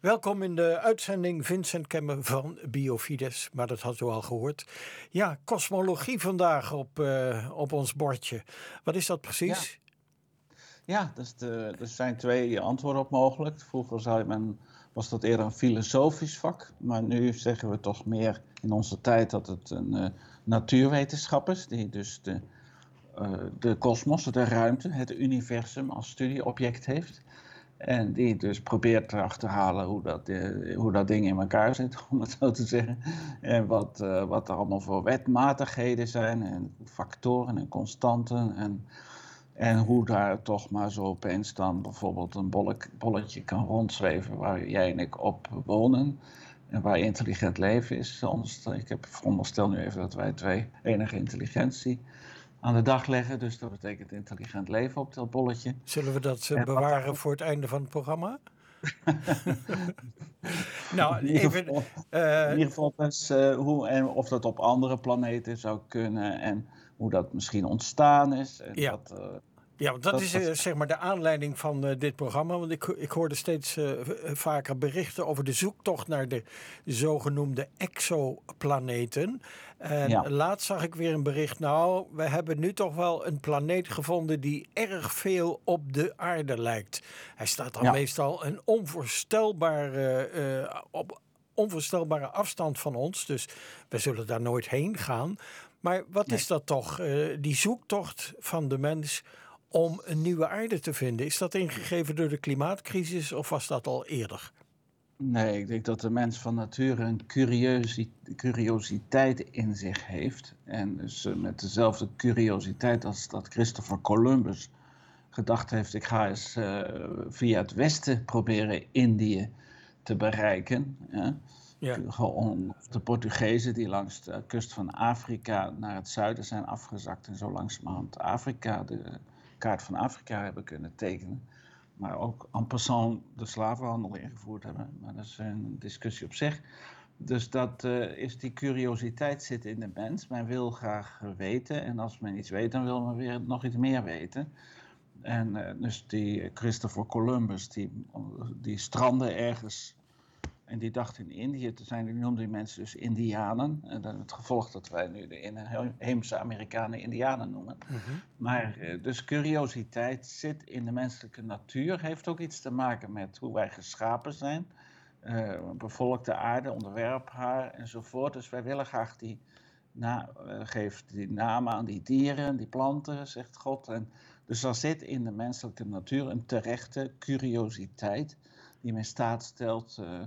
Welkom in de uitzending Vincent Kemmer van Biofides, maar dat had u al gehoord. Ja, kosmologie vandaag op, uh, op ons bordje. Wat is dat precies? Ja, dus de, er zijn twee antwoorden op mogelijk. Vroeger men, was dat eerder een filosofisch vak, maar nu zeggen we toch meer in onze tijd dat het een uh, natuurwetenschap is, die dus de, uh, de kosmos, de ruimte, het universum als studieobject heeft. En die dus probeert te achterhalen hoe dat, uh, hoe dat ding in elkaar zit, om het zo te zeggen. En wat, wat er allemaal voor wetmatigheden zijn en factoren en constanten en en hoe daar toch maar zo opeens dan bijvoorbeeld een bolletje kan rondzweven waar jij en ik op wonen. En waar intelligent leven is. Ik heb veronderstel nu even dat wij twee enige intelligentie aan de dag leggen. Dus dat betekent intelligent leven op dat bolletje. Zullen we dat uh, bewaren voor het einde van het programma? nou, in ieder geval, uh, in ieder geval dus, uh, hoe en of dat op andere planeten zou kunnen en hoe dat misschien ontstaan is. En ja. Dat, ja, want dat, dat is zeg maar de aanleiding van uh, dit programma. Want ik, ik hoorde steeds uh, vaker berichten over de zoektocht naar de zogenoemde exoplaneten. En ja. laatst zag ik weer een bericht. Nou, we hebben nu toch wel een planeet gevonden die erg veel op de aarde lijkt. Hij staat dan ja. meestal een onvoorstelbare, op onvoorstelbare afstand van ons. Dus we zullen daar nooit heen gaan. Maar wat nee. is dat toch, die zoektocht van de mens om een nieuwe aarde te vinden. Is dat ingegeven door de klimaatcrisis of was dat al eerder? Nee, ik denk dat de mens van nature een curiositeit in zich heeft. En dus met dezelfde curiositeit als dat Christopher Columbus gedacht heeft: ik ga eens uh, via het westen proberen Indië te bereiken. Ja. Ja. De Portugezen die langs de kust van Afrika naar het zuiden zijn afgezakt en zo langzamerhand Afrika de kaart van Afrika hebben kunnen tekenen. Maar ook en passant de slavenhandel ingevoerd hebben. Maar dat is een discussie op zich. Dus dat uh, is die curiositeit zit in de mens. Men wil graag weten. En als men iets weet, dan wil men weer nog iets meer weten. En uh, dus die Christopher Columbus, die, die strandde ergens en die dacht in Indië te zijn, die noemde die mensen dus Indianen. En dan het gevolg dat wij nu de inheemse Amerikanen Indianen noemen. Mm -hmm. Maar dus curiositeit zit in de menselijke natuur, heeft ook iets te maken met hoe wij geschapen zijn. Uh, bevolkt de aarde, onderwerp haar enzovoort. Dus wij willen graag die, na, uh, geef die namen aan die dieren, die planten, zegt God. En dus er zit in de menselijke natuur een terechte curiositeit die me in staat stelt uh,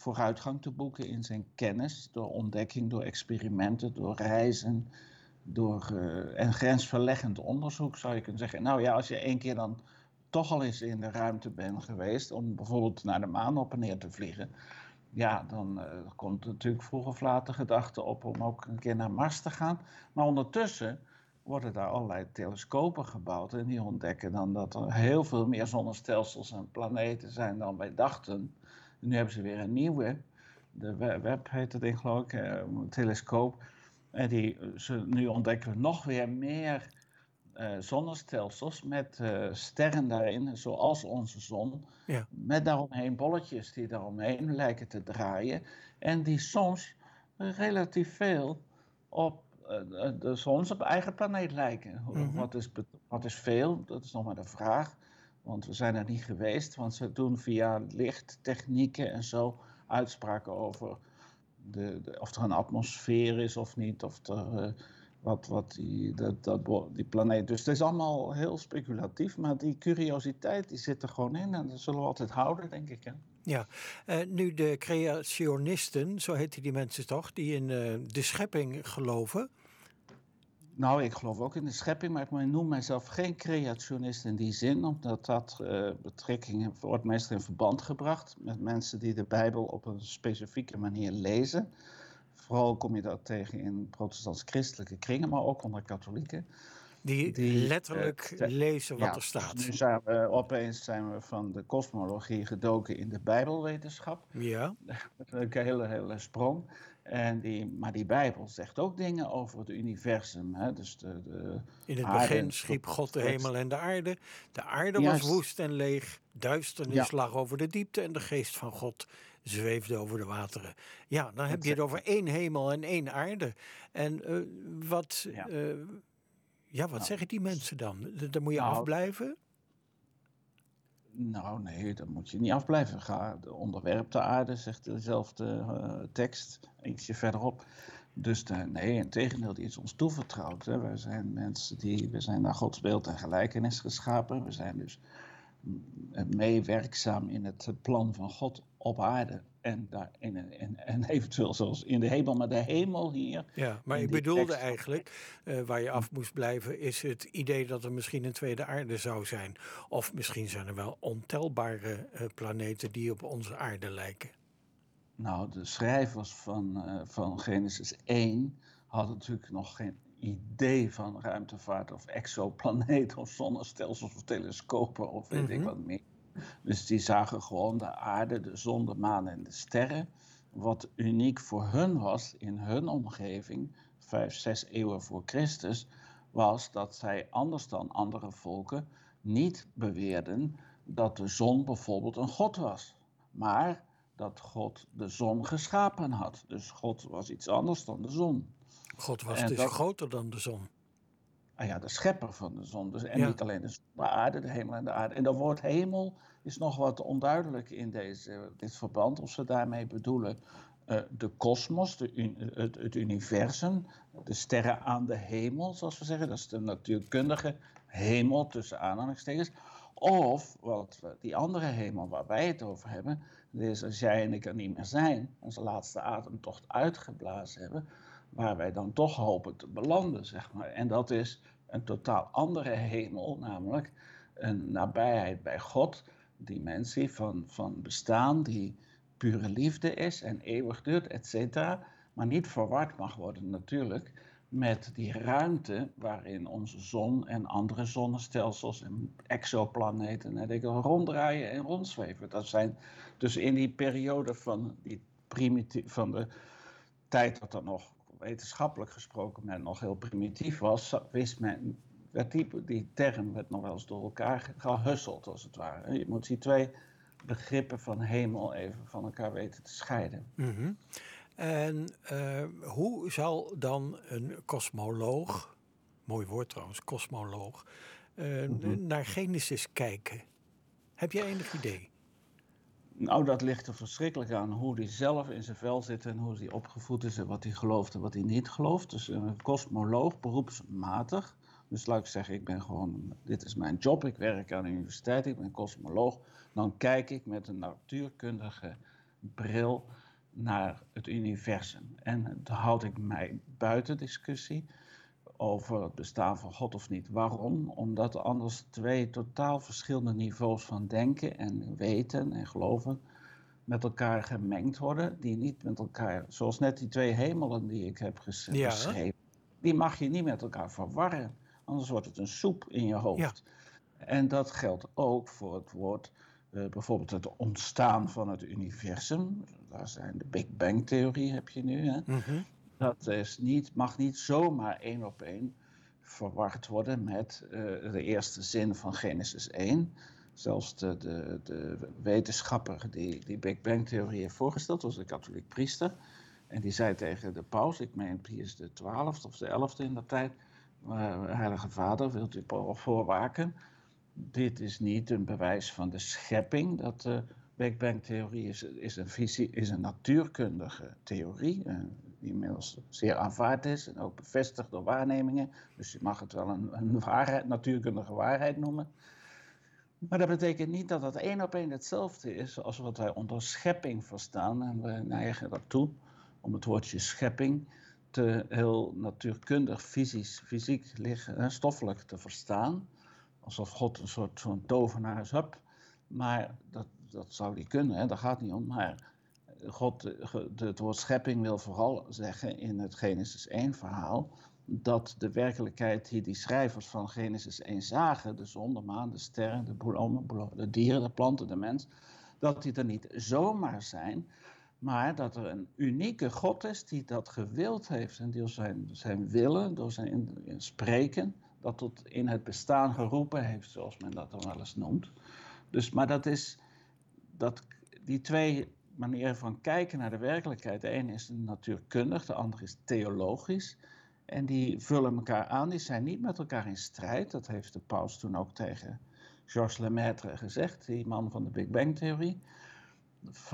vooruitgang te boeken in zijn kennis, door ontdekking, door experimenten, door reizen, door uh, en grensverleggend onderzoek zou je kunnen zeggen. Nou ja, als je één keer dan toch al eens in de ruimte bent geweest om bijvoorbeeld naar de maan op en neer te vliegen, ja, dan uh, komt natuurlijk vroeg of laat de gedachte op om ook een keer naar Mars te gaan. Maar ondertussen worden daar allerlei telescopen gebouwd en die ontdekken dan dat er heel veel meer zonnestelsels en planeten zijn dan wij dachten. Nu hebben ze weer een nieuwe, de Web heet het ding geloof ik, een telescoop. En die, ze, nu ontdekken we nog weer meer uh, zonnestelsels met uh, sterren daarin, zoals onze zon. Ja. Met daaromheen bolletjes die daaromheen lijken te draaien. En die soms relatief veel op uh, de zon op eigen planeet lijken. Mm -hmm. wat, is, wat is veel? Dat is nog maar de vraag. Want we zijn er niet geweest, want ze doen via lichttechnieken en zo uitspraken over de, of er een atmosfeer is of niet, of er, uh, wat, wat die, dat, dat, die planeet. Dus het is allemaal heel speculatief, maar die curiositeit die zit er gewoon in en dat zullen we altijd houden, denk ik. Hè? Ja, uh, nu de creationisten, zo heten die mensen toch, die in uh, de schepping geloven. Nou, ik geloof ook in de schepping, maar ik noem mijzelf geen creationist in die zin, omdat dat uh, betrekking wordt meestal in verband gebracht met mensen die de Bijbel op een specifieke manier lezen. Vooral kom je dat tegen in protestants-christelijke kringen, maar ook onder katholieken. Die, letterlijk lezen wat er staat. Nu zijn we, opeens zijn we van de kosmologie gedoken in de Bijbelwetenschap. Ja. een hele, hele sprong. En die, maar die Bijbel zegt ook dingen over het universum. Hè? Dus de, de In het begin schiep God de hemel en de aarde. De aarde was woest en leeg. Duisternis lag over de diepte en de geest van God zweefde over de wateren. Ja, dan heb je het over één hemel en één aarde. En uh, wat, ja. Uh, ja, wat nou, zeggen die mensen dan? Dan moet je nou, afblijven? Nou, nee, dan moet je niet afblijven. Ga onderwerp de aarde, zegt dezelfde uh, tekst, ietsje verderop. Dus de, nee, in tegendeel, die is ons toevertrouwd. Hè. Wij zijn mensen die, we zijn naar Gods beeld en gelijkenis geschapen. We zijn dus meewerkzaam in het plan van God op aarde. En, daar, in, en eventueel zelfs in de hemel, maar de hemel hier. Ja, maar ik bedoelde eigenlijk, uh, waar je af moest blijven, is het idee dat er misschien een tweede aarde zou zijn. Of misschien zijn er wel ontelbare uh, planeten die op onze aarde lijken. Nou, de schrijvers van, uh, van Genesis 1 hadden natuurlijk nog geen idee van ruimtevaart of exoplaneten of zonnestelsels of telescopen of weet ik mhm. wat meer. Dus die zagen gewoon de aarde, de zon, de maan en de sterren. Wat uniek voor hun was in hun omgeving, vijf, zes eeuwen voor Christus, was dat zij anders dan andere volken niet beweerden dat de zon bijvoorbeeld een god was. Maar dat God de zon geschapen had. Dus God was iets anders dan de zon. God was dus groter dan de zon. Ah ja, de schepper van de zon. Dus, en niet alleen de, de, aarde, de hemel en de aarde. En dat woord hemel is nog wat onduidelijk in deze, dit verband. Of ze daarmee bedoelen uh, de kosmos, het, het, universum, de sterren aan de hemel, zoals we zeggen. Dat is de natuurkundige hemel tussen aanhalingstekens. Of wat die andere hemel waar wij het over hebben, is als jij en ik er niet meer zijn, onze laatste ademtocht uitgeblazen hebben, waar wij dan toch hopen te belanden, zeg maar. En dat is een totaal andere hemel, namelijk een nabijheid bij God, dimensie van, van bestaan die pure liefde is en eeuwig duurt, et cetera, maar niet verward mag worden natuurlijk met die ruimte waarin onze zon en andere zonnestelsels en exoplaneten en ik, ronddraaien en rondzweven. Dat zijn dus in die periode van, die primitief, van de tijd dat er nog wetenschappelijk gesproken men nog heel primitief was, wist men, werd die, die term werd nog wel eens door elkaar gehusseld als het ware. Je moet die twee begrippen van hemel even van elkaar weten te scheiden. Mm En uh, hoe zal dan een kosmoloog, mooi woord trouwens, kosmoloog, uh, naar Genesis kijken? Heb je enig idee? Nou, dat ligt er verschrikkelijk aan hoe hij zelf in zijn vel zit en hoe hij opgevoed is en wat hij gelooft en wat hij niet gelooft. Dus een kosmoloog, beroepsmatig. Dus laat ik zeggen, ik ben gewoon, dit is mijn job, ik werk aan de universiteit, ik ben kosmoloog. Dan kijk ik met een natuurkundige bril naar het universum. En dan houd ik mij buiten discussie over het bestaan van God of niet. Waarom? Omdat anders twee totaal verschillende niveaus van denken en weten en geloven met elkaar gemengd worden, die niet met elkaar, zoals net die twee hemelen die ik heb geschreven, die mag je niet met elkaar verwarren. Anders wordt het een soep in je hoofd. En dat geldt ook voor het woord, uh, bijvoorbeeld het ontstaan van het universum. Daar zijn de Big Bang theorie heb je nu. Hè? Mm dat niet, mag niet zomaar één op één verward worden met uh, de eerste zin van Genesis 1. Zelfs de, de, de wetenschapper die die Big Bang-theorie heeft voorgesteld, was een katholiek priester. En die zei tegen de paus, ik meen Pius de 12 of de 11e in dat tijd, uh, Heilige Vader, wilt u voorwaken? Dit is niet een bewijs van de schepping, dat de Big Bang-theorie is, is, een visie, is een natuurkundige theorie, die inmiddels zeer aanvaard is en ook bevestigd door waarnemingen. Dus je mag het wel een, een natuurkundige waarheid noemen. Maar dat betekent niet dat het één op één hetzelfde is als wat wij onder schepping verstaan. En we neigen ertoe om het woordje schepping te heel natuurkundig, fysisch, fysiek, liggen, stoffelijk te verstaan. Alsof God een soort van tovenaar is. Maar dat, dat zou niet kunnen, hè? dat gaat niet om. Maar God, het woord schepping wil vooral zeggen in het Genesis 1 verhaal dat de werkelijkheid die die schrijvers van Genesis 1 zagen, de zon, de maan, de sterren, de bloemen, de dieren, de planten, de mens, dat die er niet zomaar zijn, maar dat er een unieke God is die dat gewild heeft en door zijn, zijn willen, door zijn spreken, dat tot in het bestaan geroepen heeft, zoals men dat dan wel eens noemt. Dus, maar dat is, dat, die twee manieren van kijken naar de werkelijkheid, de ene is natuurkundig, de andere is theologisch. En die vullen elkaar aan, die zijn niet met elkaar in strijd. Dat heeft de paus toen ook tegen Georges Lemaitre gezegd, die man van de Big Bang-theorie.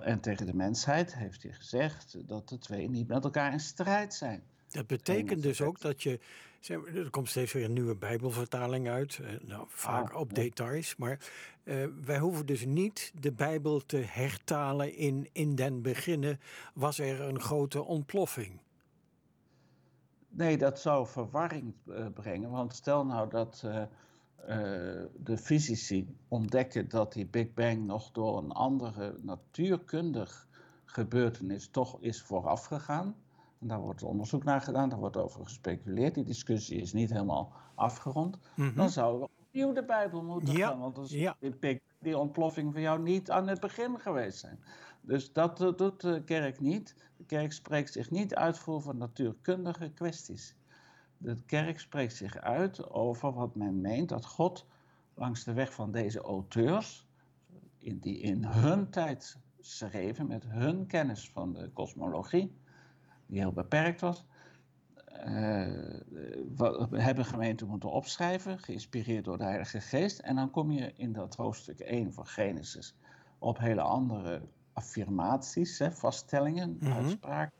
En tegen de mensheid heeft hij gezegd dat de twee niet met elkaar in strijd zijn. Dat betekent dus ook dat je. Er komt steeds weer een nieuwe Bijbelvertaling uit. Eh, nou, vaak op details. Maar uh, wij hoeven dus niet de Bijbel te hertalen in. In den beginnen was er een grote ontploffing. Nee, dat zou verwarring uh, brengen. Want stel nou dat de fysici ontdekken dat die Big Bang nog door een andere natuurkundig gebeurtenis toch is voorafgegaan en daar wordt onderzoek naar gedaan, daar wordt over gespeculeerd. Die discussie is niet helemaal afgerond. Mhm. Dan zouden we opnieuw de Bijbel moeten gaan. Want dan ja. die, die ontploffing van jou niet aan het begin geweest zijn. Dus dat uh, doet de kerk niet. De kerk spreekt zich niet uit voor natuurkundige kwesties. De kerk spreekt zich uit over wat men meent dat God langs de weg van deze auteurs, die in hun tijd schreven met hun kennis van de kosmologie, die heel beperkt was. Uh, we hebben gemeenten moeten opschrijven, geïnspireerd door de Heilige Geest. En dan kom je in dat hoofdstuk 1 van Genesis op hele andere affirmaties, hè, vaststellingen, mm uitspraken.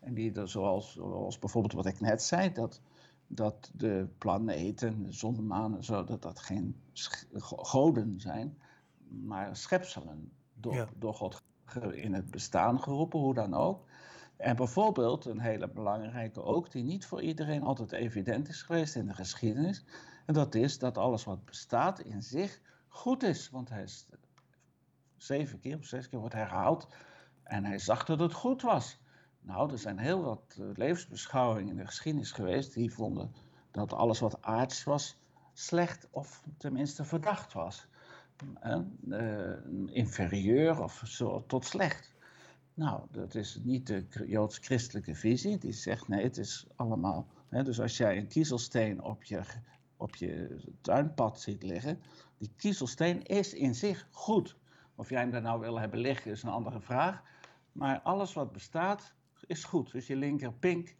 En die er, zoals, zoals bijvoorbeeld wat ik net zei, dat, dat de planeten, de zon, maan, zo, dat dat geen goden zijn, maar schepselen door, door God in het bestaan geroepen, hoe dan ook. En bijvoorbeeld, een hele belangrijke ook, die niet voor iedereen altijd evident is geweest in de geschiedenis. En dat is dat alles wat bestaat in zich goed is. Want hij is zeven keer of zes keer wordt herhaald. En hij zag dat het goed was. Nou, er zijn heel wat eh, levensbeschouwingen in de geschiedenis geweest die vonden dat alles wat aards was slecht of tenminste verdacht was. Uh, inferieur of zo, tot slecht. Nou, dat is niet de joods-christelijke visie. Die zegt nee, het is allemaal. Hè, dus als jij een kiezelsteen op je, op je tuinpad ziet liggen, die kiezelsteen is in zich goed. Of jij hem daar nou wil hebben liggen is een andere vraag. Maar alles wat bestaat is goed. Dus je linker pink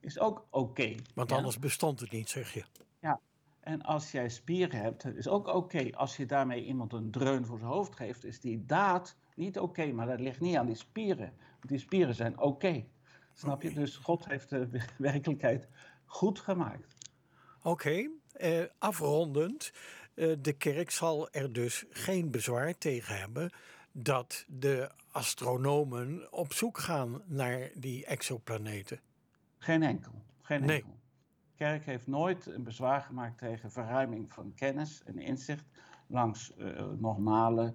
is ook oké. Want anders bestond het niet, zeg je. Ja, en als jij spieren hebt, is ook oké. Als je daarmee iemand een dreun voor zijn hoofd geeft, is die daad niet oké, maar dat ligt niet aan die spieren. Die spieren zijn oké. Snap je? Dus God heeft de werkelijkheid goed gemaakt. Oké, eh, afrondend. Eh, de kerk zal er dus geen bezwaar tegen hebben dat de astronomen op zoek gaan naar die exoplaneten. Geen enkel. Geen nee. enkel. De kerk heeft nooit een bezwaar gemaakt tegen verruiming van kennis en inzicht langs uh, normale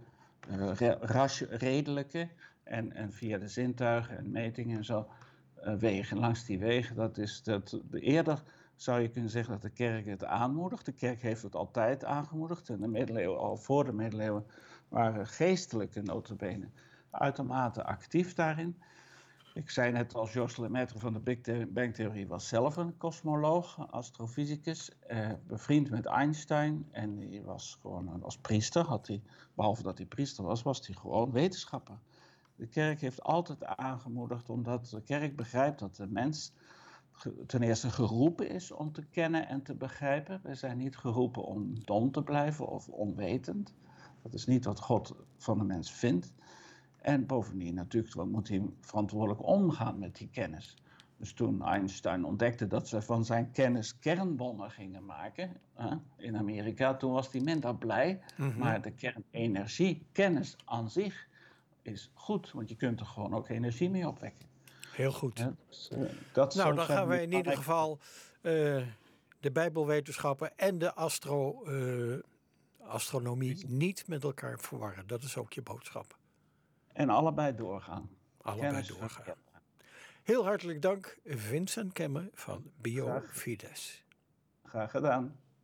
redelijke en, en via de zintuigen en metingen en zo uh, wegen. Langs die wegen, dat is dat, eerder zou je kunnen zeggen dat de kerk het aanmoedigt. De kerk heeft het altijd aangemoedigd. In de middeleeuwen, al voor de middeleeuwen, waren geestelijke notabene uitermate actief daarin. Ik zei net als Jos Lemaitre van de Big Bang-theorie was zelf een kosmoloog, astrofysicus, eh, bevriend met Einstein. En hij was gewoon als priester, had hij, behalve dat hij priester was, was hij gewoon wetenschapper. De kerk heeft altijd aangemoedigd, omdat de kerk begrijpt dat de mens ten eerste geroepen is om te kennen en te begrijpen. We zijn niet geroepen om dom te blijven of onwetend. Dat is niet wat God van de mens vindt. En bovendien natuurlijk wat moet hij verantwoordelijk omgaan met die kennis. Dus toen Einstein ontdekte dat ze van zijn kennis kernbommen gingen maken in Amerika, toen was hij minder blij. Mhm. Maar de kernenergie, kennis aan zich, is goed, want je kunt er gewoon ook energie mee opwekken. Heel goed. dus, uh, dat nou, dan gaan we in ieder geval uh, de Bijbelwetenschappen en de astro, uh, astronomie niet met elkaar verwarren. Dat is ook je boodschap. En allebei doorgaan. Allebei doorgaan. Heel hartelijk dank, Vincent Kemme van BioFides. Graag gedaan.